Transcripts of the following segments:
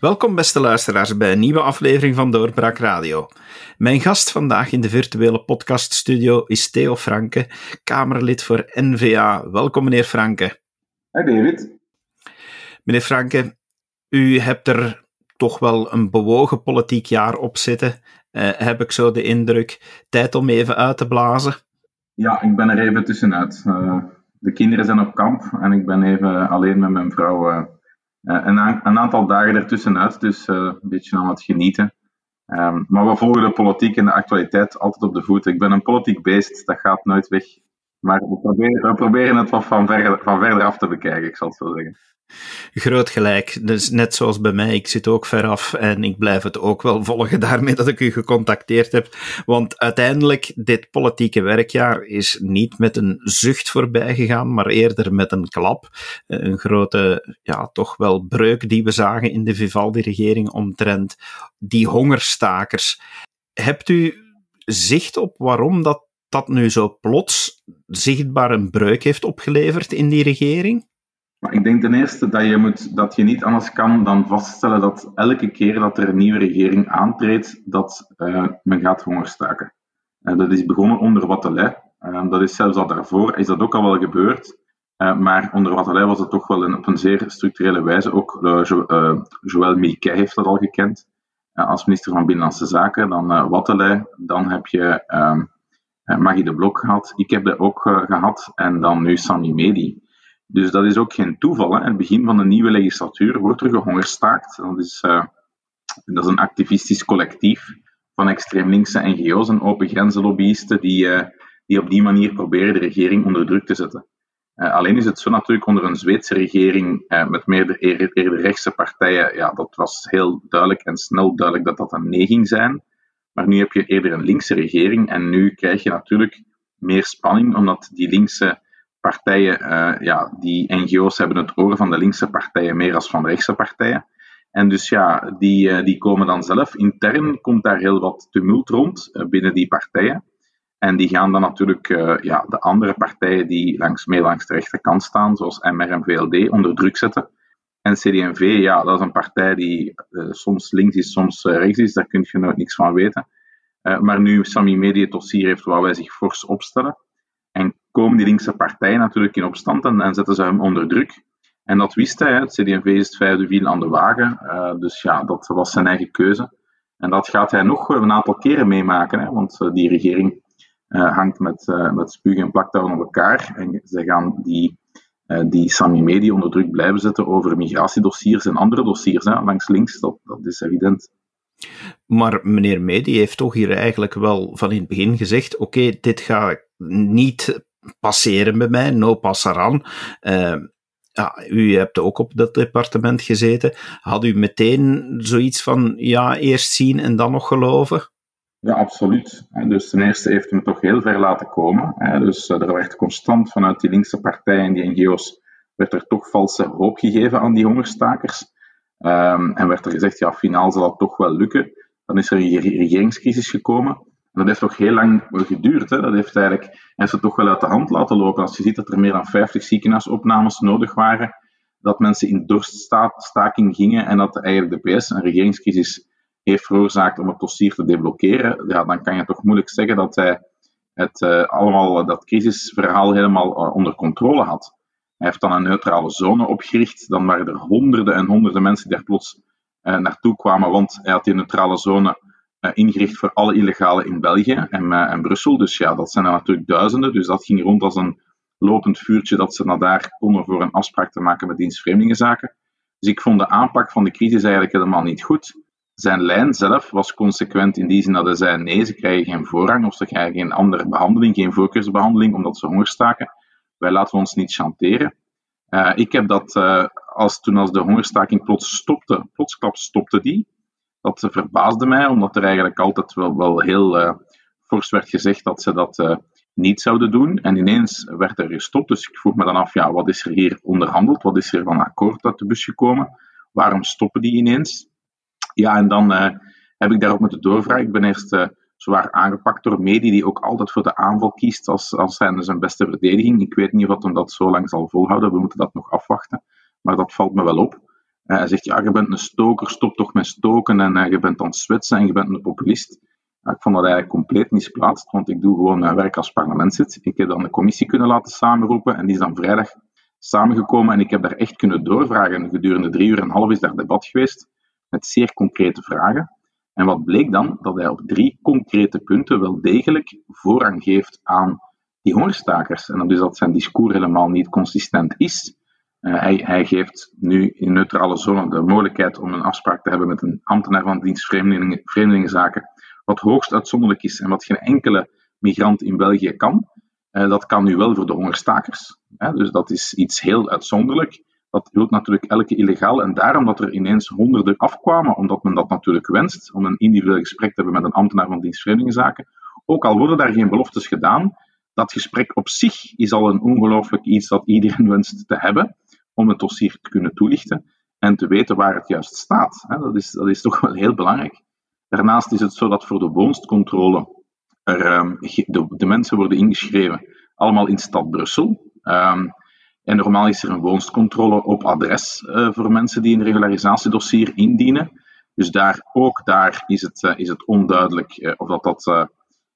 Welkom, beste luisteraars, bij een nieuwe aflevering van Doorbraak Radio. Mijn gast vandaag in de virtuele podcaststudio is Theo Franke, Kamerlid voor NVA. Welkom, meneer Franke. Hi, David. Meneer Franke, u hebt er toch wel een bewogen politiek jaar op zitten, uh, heb ik zo de indruk. Tijd om even uit te blazen? Ja, ik ben er even tussenuit. Uh, de kinderen zijn op kamp en ik ben even alleen met mijn vrouw uh, een, een, aantal dagen ertussenuit, dus een beetje aan het genieten. Um, maar we volgen de politiek en de actualiteit altijd op de voet. Ik ben een politiek beest, dat gaat nooit weg. Maar we proberen, het wat van, ver, van verder af te bekijken, ik zal het zo zeggen. Groot gelijk. Dus net zoals bij mij, ik zit ook ver af en ik blijf het ook wel volgen daarmee dat ik u gecontacteerd heb. Want uiteindelijk, dit politieke werkjaar is niet met een zucht voorbij gegaan, maar eerder met een klap. Een grote, ja, toch wel breuk die we zagen in de Vivaldi-regering omtrent die hongerstakers. Hebt u zicht op waarom dat, dat nu zo plots zichtbaar een breuk heeft opgeleverd in die regering? Ik denk ten eerste dat je, moet, dat je niet anders kan dan vaststellen dat elke keer dat er een nieuwe regering aantreedt, dat uh, men gaat hongerstaken. Uh, dat is begonnen onder Wattelet. Uh, dat is zelfs al daarvoor, is dat ook al wel gebeurd. maar onder Wattelet was het toch wel een, op een zeer structurele wijze. Ook jo Joël Milquet heeft dat al gekend. als minister van Binnenlandse Zaken, dan Wattelet, dan heb je ehm, Magie de Blok gehad. Ik heb dat ook gehad. En dan nu Sami Medi. Dus dat is ook geen toeval. Het begin van de nieuwe legislatuur wordt er gehongerstaakt. Dat is, uh, dat is een activistisch collectief van extreem linkse NGO's en open grenzenlobbyisten die, die op die manier proberen de regering onder druk te zetten. Alleen is het zo natuurlijk onder een Zweedse regering met meer eerder, rechtse partijen, ja, dat was heel duidelijk en snel duidelijk dat dat een nee ging zijn. Maar nu heb je eerder een linkse regering en nu krijg je natuurlijk meer spanning, omdat die linkse partijen, uh, ja, die NGO's hebben het oor van de linkse partijen meer als van de rechtse partijen. En dus ja, die, uh, die komen dan zelf. Intern komt daar heel wat tumult rond uh, binnen die partijen. En die gaan dan natuurlijk ja, de andere partijen die langs, meer langs de rechterkant staan, zoals MR en VLD, onder druk zetten. En CD&V, ja, dat is een partij die soms links is, soms rechts is, daar kun je nooit niks van weten. maar nu Sami Media het dossier heeft, waar wij zich fors opstellen. En komen die linkse partijen natuurlijk in opstand en, en zetten ze hem onder druk. En dat wist hij. Het CD&V is het vijfde wiel aan de wagen. Dus ja, dat was zijn eigen keuze. En dat gaat hij nog een aantal keren meemaken. Hè, want die regering hangt met, met spuug en plaktuigen op elkaar. En ze gaan die, die Sami Medi onder druk blijven zetten over migratiedossiers en andere dossiers. Hè, langs links, dat, dat is evident. Maar meneer Medi heeft toch hier eigenlijk wel van in het begin gezegd: oké, dit ga ik niet passeren bij mij, no passaran. Uh, ja, u hebt ook op dat departement gezeten. Had u meteen zoiets van, ja, eerst zien en dan nog geloven? Ja, absoluut. Dus ten eerste heeft hem toch heel ver laten komen. Dus eh, er werd constant vanuit die linkse partijen en die NGO's werd er toch valse hoop gegeven aan die hongerstakers. Um, en werd er gezegd, ja, finaal zal dat toch wel lukken. Dan is er een regeringscrisis gekomen dat heeft toch heel lang geduurd. Hè? Dat heeft eigenlijk het toch wel uit de hand laten lopen. Als je ziet dat er meer dan 50 ziekenhuisopnames nodig waren, dat mensen in dorststaking gingen en dat eigenlijk de PS een regeringscrisis heeft veroorzaakt om het dossier te deblokkeren, ja, dan kan je toch moeilijk zeggen dat hij het, uh, allemaal, dat crisisverhaal helemaal uh, onder controle had. Hij heeft dan een neutrale zone opgericht. Dan waren er honderden en honderden mensen die daar plots uh, naartoe kwamen, want hij had die neutrale zone ingericht voor alle illegale in België en, en Brussel. Dus ja, dat zijn er natuurlijk duizenden. Dus dat ging rond als een lopend vuurtje dat ze naar daar konden voor een afspraak te maken met dienst. Dus ik vond de aanpak van de crisis eigenlijk helemaal niet goed. Zijn lijn zelf was consequent in die zin dat hij zei: nee, ze krijgen geen voorrang of ze krijgen geen andere behandeling, geen voorkeursbehandeling omdat ze hongerstaken. Wij laten ons niet chanteren. Uh, ik heb dat als, toen als de hongerstaking plots stopte, plotsklaps stopte die, dat verbaasde mij, omdat er eigenlijk altijd wel, heel uh, fors werd gezegd dat ze dat niet zouden doen. En ineens werd er gestopt. Dus ik vroeg me dan af, ja, wat is er hier onderhandeld? Wat is er van akkoord uit de bus gekomen? Waarom stoppen die ineens? Ja, en dan uh, heb ik daarop moeten doorvragen. Ik ben eerst zwaar aangepakt door Medi, die ook altijd voor de aanval kiest als, als zijn, zijn beste verdediging. Ik weet niet of hem dat zo lang zal volhouden. We moeten dat nog afwachten. Maar dat valt me wel op. hij zegt, ja, je bent een stoker, stop toch met stoken en je bent aan het zwetsen en je bent een populist. ik vond dat eigenlijk compleet misplaatst, want ik doe gewoon werk als parlementslid. Ik heb dan een commissie kunnen laten samenroepen en die is dan vrijdag samengekomen en ik heb daar echt kunnen doorvragen. Gedurende drie uur en een half is daar debat geweest met zeer concrete vragen. En wat bleek dan? Dat hij op drie concrete punten wel degelijk voorrang geeft aan die hongerstakers. En dus dat zijn discours helemaal niet consistent is. Uh, hij, hij, geeft nu in neutrale zone de mogelijkheid om een afspraak te hebben met een ambtenaar van dienst Vreemdelingen, Vreemdelingenzaken, wat hoogst uitzonderlijk is en wat geen enkele migrant in België kan. Uh, dat kan nu wel voor de hongerstakers. Hè, dus dat is iets heel uitzonderlijk. Dat hield natuurlijk elke illegaal. En daarom dat er ineens honderden afkwamen, omdat men dat natuurlijk wenst, om een individueel gesprek te hebben met een ambtenaar van dienst Vreemdelingenzaken. Ook al worden daar geen beloftes gedaan, dat gesprek op zich is al een ongelooflijk iets dat iedereen wenst te hebben, om het dossier te kunnen toelichten en te weten waar het juist staat. Dat is, dat is toch wel heel belangrijk. Daarnaast is het zo dat voor de woonstcontrole er, ehm, de, de mensen worden ingeschreven, allemaal in stad Brussel. Ehm, en normaal is er een woonstcontrole op adres uh, voor mensen die een regularisatiedossier indienen. Dus daar, ook daar is het, uh, is het onduidelijk uh, of dat, dat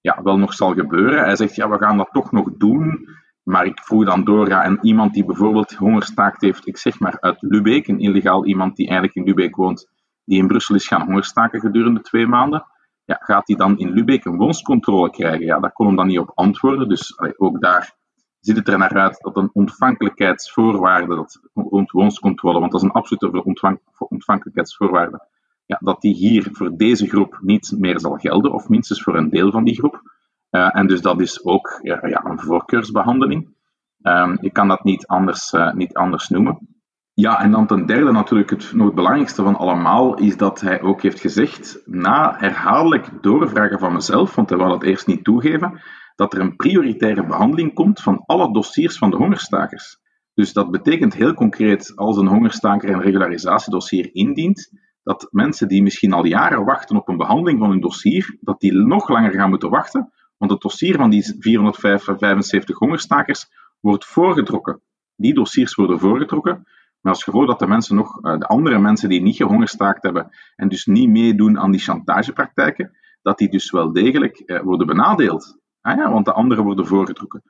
ja, wel nog zal gebeuren. Hij zegt, ja, we gaan dat toch nog doen. Maar ik vroeg dan door, ja, en iemand die bijvoorbeeld hongerstaakt heeft, ik zeg maar uit Lubeek, een illegaal iemand die eigenlijk in Lubeek woont, die in Brussel is gaan hongerstaken gedurende twee maanden, ja, gaat hij dan in Lubeek een woonstcontrole krijgen? Ja, daar kon hem dan niet op antwoorden. Dus ook daar ziet het er naar uit dat een ontvankelijkheidsvoorwaarde, dat, rond woonstcontrole, want dat is een absolute ontvang, ontvankelijkheidsvoorwaarde, ja, dat die hier voor deze groep niet meer zal gelden, of minstens voor een deel van die groep. Uh, en dus dat is ook ja, een voorkeursbehandeling. Um, je kan dat niet anders, uh, niet anders noemen. Ja, en dan ten derde natuurlijk het, nog het belangrijkste van allemaal is dat hij ook heeft gezegd, na herhaaldelijk doorvragen van mezelf, want hij wou dat eerst niet toegeven, dat er een prioritaire behandeling komt van alle dossiers van de hongerstakers. Dus dat betekent heel concreet, als een hongerstaker een regularisatiedossier indient, dat mensen die misschien al jaren wachten op een behandeling van hun dossier, dat die nog langer gaan moeten wachten, want het dossier van die 475 hongerstakers wordt voorgetrokken. Die dossiers worden voorgetrokken, maar als gevolg dat de mensen nog, eh, de andere mensen die niet gehongerstaakt hebben en dus niet meedoen aan die chantagepraktijken, dat die dus wel degelijk eh, worden benadeeld. Ah ja, want de anderen worden voorgetrokken.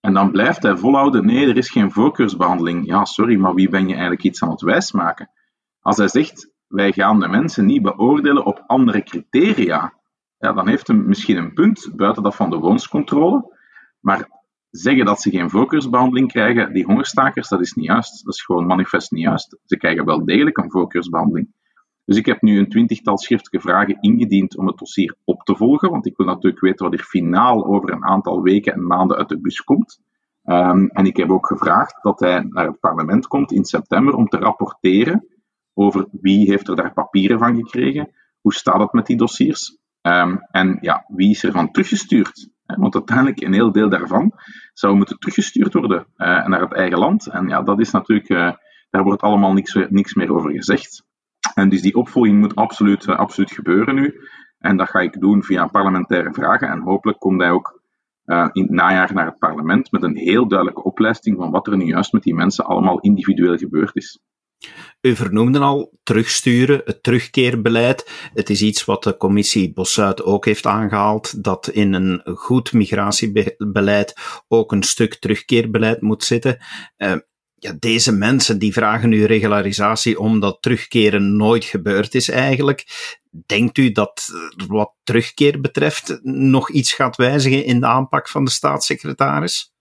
En dan blijft hij volhouden, nee, er is geen voorkeursbehandeling. Ja, sorry, maar wie ben je eigenlijk iets aan het wijsmaken? Als hij zegt, wij gaan de mensen niet beoordelen op andere criteria, ja, dan heeft hij misschien een punt, buiten dat van de woonscontrole. Maar zeggen dat ze geen voorkeursbehandeling krijgen, die hongerstakers, dat is niet juist. Dat is gewoon manifest niet juist. Ze krijgen wel degelijk een voorkeursbehandeling. Dus ik heb nu een twintigtal schriftelijke vragen ingediend om het dossier op te volgen, want ik wil natuurlijk weten wat er finaal over een aantal weken en maanden uit de bus komt. Um, en ik heb ook gevraagd dat hij naar het parlement komt in september om te rapporteren over wie heeft er daar papieren van gekregen, hoe staat het met die dossiers um, en ja, wie is er van teruggestuurd. Want uiteindelijk een heel deel daarvan zou moeten teruggestuurd worden uh, naar het eigen land. En ja, dat is natuurlijk, uh, daar wordt allemaal niks, niks meer over gezegd. En dus die opvolging moet absoluut, uh, absoluut gebeuren nu. En dat ga ik doen via parlementaire vragen. En hopelijk komt hij ook in het najaar naar het parlement met een heel duidelijke opleiding van wat er nu juist met die mensen allemaal individueel gebeurd is. U vernoemde al terugsturen, het terugkeerbeleid. Het is iets wat de commissie Bossuit ook heeft aangehaald, dat in een goed migratiebeleid ook een stuk terugkeerbeleid moet zitten. Uh, ja, deze mensen die vragen nu regularisatie omdat terugkeren nooit gebeurd is eigenlijk. Denkt u dat wat terugkeer betreft nog iets gaat wijzigen in de aanpak van de staatssecretaris?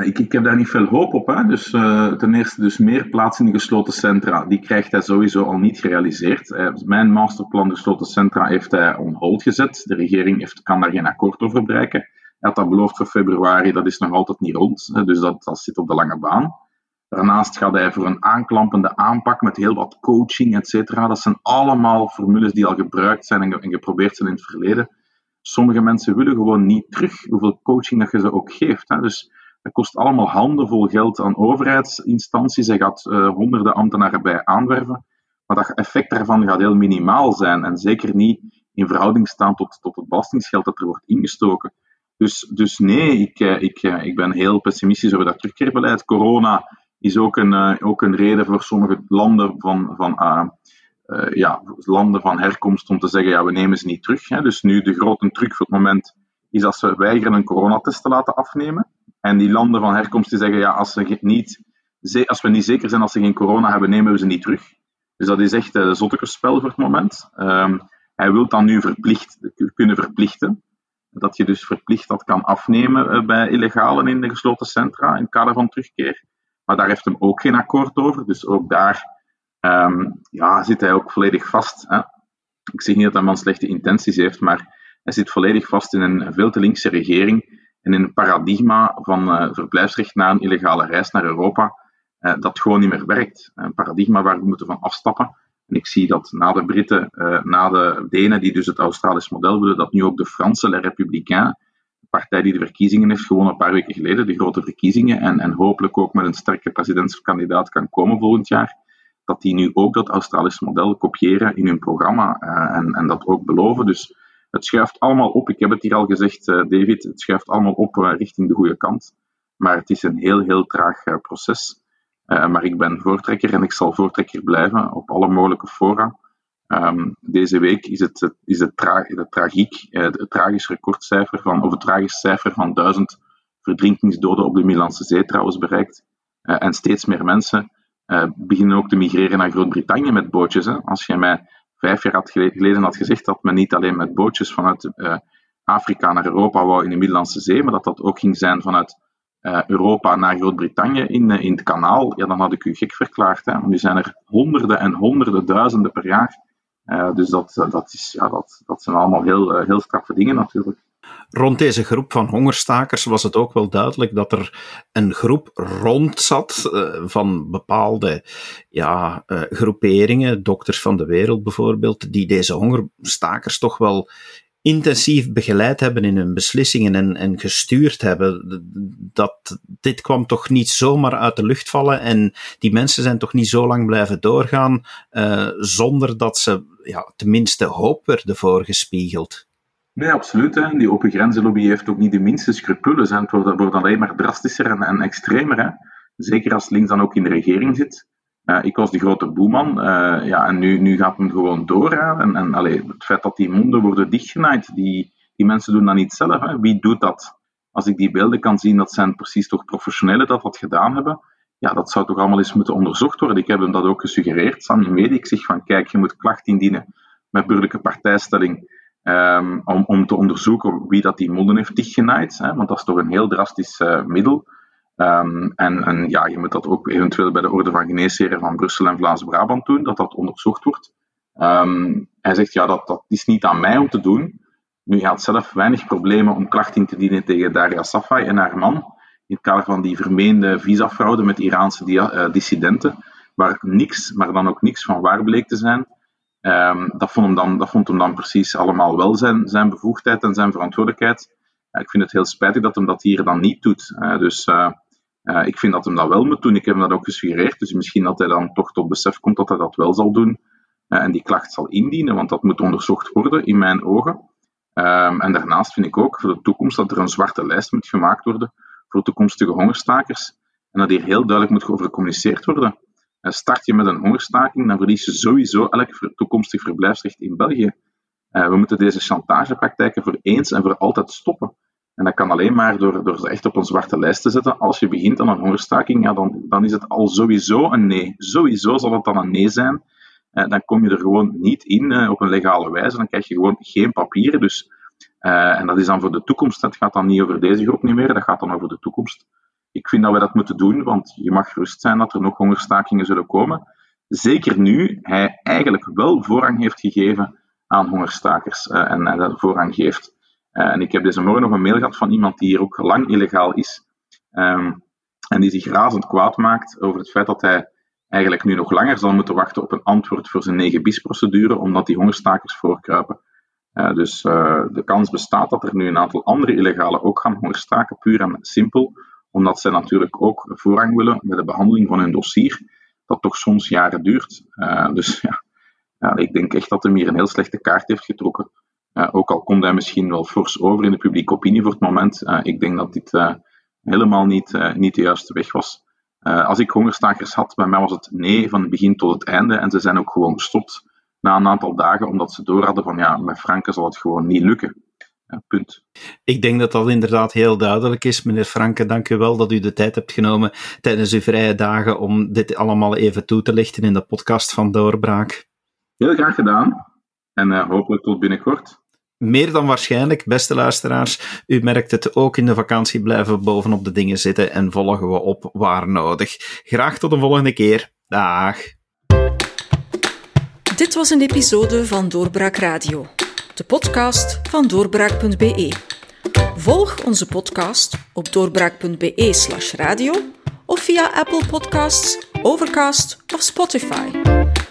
Ik, ik heb daar niet veel hoop op. Hè. Dus, uh, ten eerste dus meer plaatsen in de gesloten centra. Die krijgt hij sowieso al niet gerealiseerd. Uh, mijn masterplan gesloten centra heeft hij on hold gezet. De regering heeft, kan daar geen akkoord over bereiken. Hij had dat beloofd voor februari, dat is nog altijd niet rond. Dus dat, dat zit op de lange baan. Daarnaast gaat hij voor een aanklampende aanpak met heel wat coaching, et cetera. Dat zijn allemaal formules die al gebruikt zijn en, geprobeerd zijn in het verleden. Sommige mensen willen gewoon niet terug hoeveel coaching dat je ze ook geeft. Hè. Dus dat kost allemaal handenvol geld aan overheidsinstanties. Hij gaat uh, honderden ambtenaren bij aanwerven. Maar dat effect daarvan gaat heel minimaal zijn. En zeker niet in verhouding staan tot, tot het belastingsgeld dat er wordt ingestoken. Dus, dus nee, ik, eh, ik, eh, ik ben heel pessimistisch over dat terugkeerbeleid. Corona is ook een, ook een reden voor sommige landen van, van, ja, landen van herkomst om te zeggen, ja, we nemen ze niet terug. Hè. Dus nu de grote truc voor het moment is dat ze weigeren een coronatest te laten afnemen. En die landen van herkomst die zeggen, ja, als, ze niet, als we niet zeker zijn dat ze geen corona hebben, nemen we ze niet terug. Dus dat is echt een spel voor het moment. Um, hij wil dan nu verplicht, kunnen verplichten. Dat je dus verplicht dat kan afnemen eh, bij illegalen in de gesloten centra in het kader van terugkeer. Maar daar heeft hem ook geen akkoord over. Dus ook daar um, ja, zit hij ook volledig vast. Hè. Ik zeg niet dat hij man slechte intenties heeft, maar hij zit volledig vast in een veel te linkse regering en in een paradigma van uh, verblijfsrecht na een illegale reis naar Europa, uh, dat gewoon niet meer werkt. Een paradigma waar we moeten van afstappen. En ik zie dat na de Britten, uh, na de Denen, die dus het Australisch model willen, dat nu ook de Franse Les Républicains, partij die de verkiezingen heeft gewonnen een paar weken geleden, de grote verkiezingen, en, en hopelijk ook met een sterke presidentskandidaat kan komen volgend jaar, dat die nu ook dat Australisch model kopiëren in hun programma en, en dat ook beloven. Dus het schuift allemaal op. Ik heb het hier al gezegd, uh, David, het schuift allemaal op uh, richting de goede kant. Maar het is een heel, heel traag proces. maar ik ben voortrekker en ik zal voortrekker blijven op alle mogelijke fora. Um, deze week is het, is het, tragiek, het tragisch recordcijfer van, of het tragisch cijfer van duizend verdrinkingsdoden op de Middellandse Zee trouwens bereikt. en steeds meer mensen beginnen ook te migreren naar Groot-Brittannië met bootjes. Hè. Als je mij vijf jaar had geleden had gezegd dat men niet alleen met bootjes vanuit Afrika naar Europa wou in de Middellandse Zee, maar dat dat ook ging zijn vanuit Europa naar Groot-Brittannië in, in het kanaal, ja, dan had ik u gek verklaard. Hè? Want nu zijn er honderden en honderden duizenden per jaar. Dus dat, dat, is, ja, dat, dat zijn allemaal heel, heel straffe dingen natuurlijk. Rond deze groep van hongerstakers was het ook wel duidelijk dat er een groep rond zat van bepaalde ja, groeperingen, dokters van de wereld bijvoorbeeld, die deze hongerstakers toch wel intensief begeleid hebben in hun beslissingen en, en gestuurd hebben. Dat, dit kwam toch niet zomaar uit de lucht vallen en die mensen zijn toch niet zo lang blijven doorgaan uh, zonder dat ze ja, tenminste hoop werden voorgespiegeld. Nee, absoluut. Hè. Die open grenzenlobby heeft ook niet de minste scrupules. Het wordt, wordt alleen maar drastischer en, en extremer. Hè. Zeker als links dan ook in de regering zit. Uh, ik was de grote boeman. Uh, ja, en nu, nu gaat men gewoon door. En, en allee, het feit dat die monden worden dichtgenaaid, die, die mensen doen dat niet zelf. Hè. Wie doet dat? Als ik die beelden kan zien, dat zijn precies toch professionelen dat dat gedaan hebben. Ja, dat zou toch allemaal eens moeten onderzocht worden. Ik heb hem dat ook gesuggereerd, samen mee. Ik zeg van, kijk, je moet klacht indienen met burgerlijke partijstelling Um, om, om te onderzoeken wie dat die monden heeft dichtgenaaid. Hè, want dat is toch een heel drastisch uh, middel. Um, en, en, ja, je moet dat ook eventueel bij de Orde van Geneesheren van Brussel en Vlaams-Brabant doen, dat dat onderzocht wordt. Um, hij zegt, ja, dat, dat is niet aan mij om te doen. Nu, hij had zelf weinig problemen om klacht in te dienen tegen Daria Safai en haar man, in het kader van die vermeende visafraude met Iraanse uh, dissidenten, waar niks, maar dan ook niks van waar bleek te zijn. Um, dat, vond hem dan, dat vond hem dan precies allemaal wel zijn, zijn bevoegdheid en zijn verantwoordelijkheid. Ik vind het heel spijtig dat hem dat hier dan niet doet. Uh, dus uh, ik vind dat hem dat wel moet doen. Ik heb hem dat ook gesuggereerd. Dus misschien dat hij dan toch tot besef komt dat hij dat wel zal doen. en die klacht zal indienen, want dat moet onderzocht worden in mijn ogen. Um, en daarnaast vind ik ook voor de toekomst dat er een zwarte lijst moet gemaakt worden voor toekomstige hongerstakers. En dat hier heel duidelijk moet over gecommuniceerd worden. Start je met een hongerstaking, dan verlies je sowieso elk toekomstig verblijfsrecht in België. Eh, we moeten deze chantagepraktijken voor eens en voor altijd stoppen. En dat kan alleen maar door, door ze echt op een zwarte lijst te zetten. Als je begint aan een hongerstaking, ja, dan, dan is het al sowieso een nee. Sowieso zal het dan een nee zijn. Uh, dan kom je er gewoon niet in uh, op een legale wijze. Dan krijg je gewoon geen papieren. Dus, en dat is dan voor de toekomst. Het gaat dan niet over deze groep niet meer, dat gaat dan over de toekomst ik vind dat we dat moeten doen, want je mag gerust zijn dat er nog hongerstakingen zullen komen. Zeker nu hij eigenlijk wel voorrang heeft gegeven aan hongerstakers en uh, dat voorrang geeft. Uh, en ik heb deze morgen nog een mail gehad van iemand die hier ook lang illegaal is. Um, en die zich razend kwaad maakt over het feit dat hij eigenlijk nu nog langer zal moeten wachten op een antwoord voor zijn 9 bis procedure, omdat die hongerstakers voorkruipen. dus de kans bestaat dat er nu een aantal andere illegalen ook gaan hongerstaken, puur en simpel, omdat zij natuurlijk ook voorrang willen met de behandeling van hun dossier, dat toch soms jaren duurt. Dus ja, ja, ik denk echt dat hij hier een heel slechte kaart heeft getrokken. Uh, ook al komt hij misschien wel fors over in de publieke opinie voor het moment. Uh, ik denk dat dit helemaal niet, niet de juiste weg was. als ik hongerstakers had, bij mij was het nee van het begin tot het einde. En ze zijn ook gewoon gestopt na een aantal dagen, omdat ze door hadden van ja, met Franke zal het gewoon niet lukken. Ja, punt. Ik denk dat dat inderdaad heel duidelijk is. Meneer Franke, dank u wel dat u de tijd hebt genomen tijdens uw vrije dagen om dit allemaal even toe te lichten in de podcast van Doorbraak. Heel graag gedaan en uh, hopelijk tot binnenkort. Meer dan waarschijnlijk, beste luisteraars. U merkt het ook in de vakantie blijven bovenop de dingen zitten en volgen we op waar nodig. Graag tot de volgende keer. Dag. Dit was een episode van Doorbraak Radio de podcast van doorbraak.be. Volg onze podcast op doorbraak.be/slash radio of via Apple Podcasts, Overcast of Spotify.